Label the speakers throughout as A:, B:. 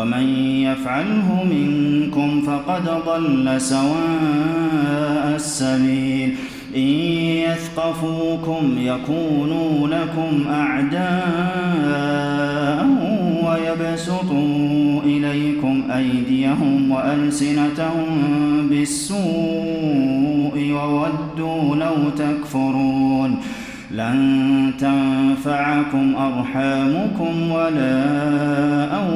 A: ومن يفعله منكم فقد ضل سواء السبيل إن يثقفوكم يكونوا لكم أعداء ويبسطوا إليكم أيديهم وألسنتهم بالسوء وودوا لو تكفرون لن تنفعكم أرحامكم ولا أولادكم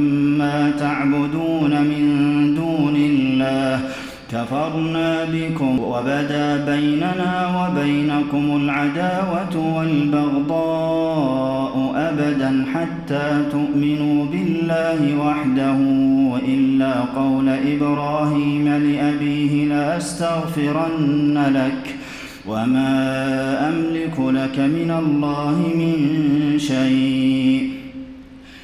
A: كفرنا بكم وبدا بيننا وبينكم العداوة والبغضاء أبدا حتى تؤمنوا بالله وحده وإلا قول إبراهيم لأبيه لأستغفرن لك وما أملك لك من الله من شيء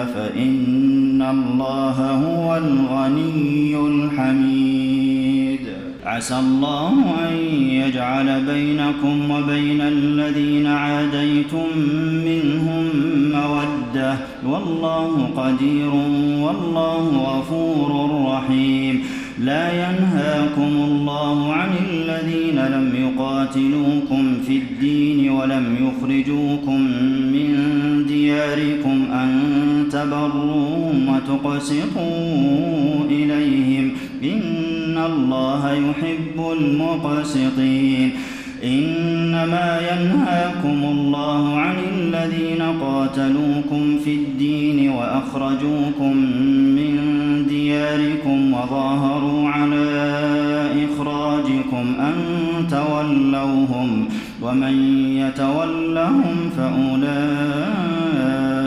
A: فإن الله هو الغني الحميد عسى الله أن يجعل بينكم وبين الذين عاديتم منهم مودة والله قدير والله غفور رحيم لا ينهاكم الله عن الذين لم يقاتلوكم في الدين ولم يخرجوكم من دياركم أن تبروهم وتقسطوا إليهم إن الله يحب المقسطين إنما ينهاكم الله عن الذين قاتلوكم في الدين وأخرجوكم من دياركم وظاهروا على إخراجكم أن تولوهم ومن يتولهم فأولئك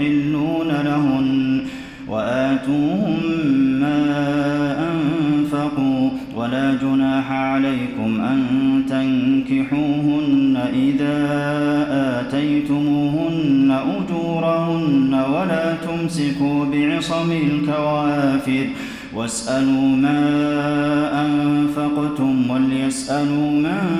A: يحلون لهن وآتوهم ما أنفقوا ولا جناح عليكم أن تنكحوهن إذا آتيتموهن أجورهن ولا تمسكوا بعصم الكوافر واسألوا ما أنفقتم وليسألوا من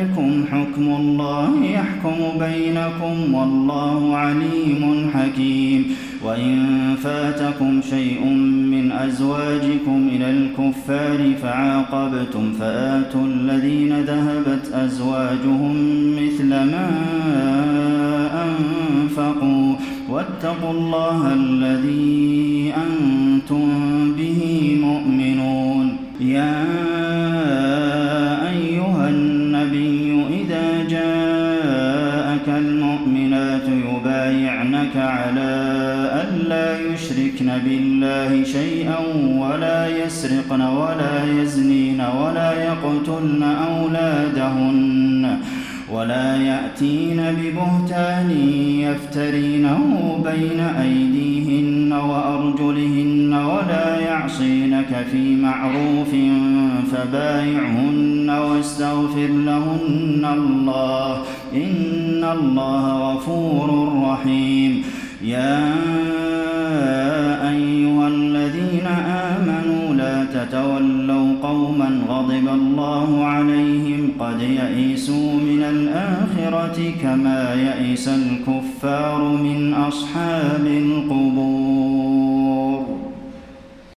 A: ذلكم حكم الله يحكم بينكم والله عليم حكيم وإن فاتكم شيء من أزواجكم إلى الكفار فعاقبتم فآتوا الذين ذهبت أزواجهم مثل ما أنفقوا واتقوا الله الذي أنتم به مؤمنون بالله شيئا ولا يسرقن ولا يزنين ولا يقتلن أولادهن ولا يأتين ببهتان يفترينه بين أيديهن وأرجلهن ولا يعصينك في معروف فبايعهن واستغفر لهن الله إن الله غفور رحيم يا غضب الله عليهم قد يئسوا من الآخرة كما يئس الكفار من أصحاب القبور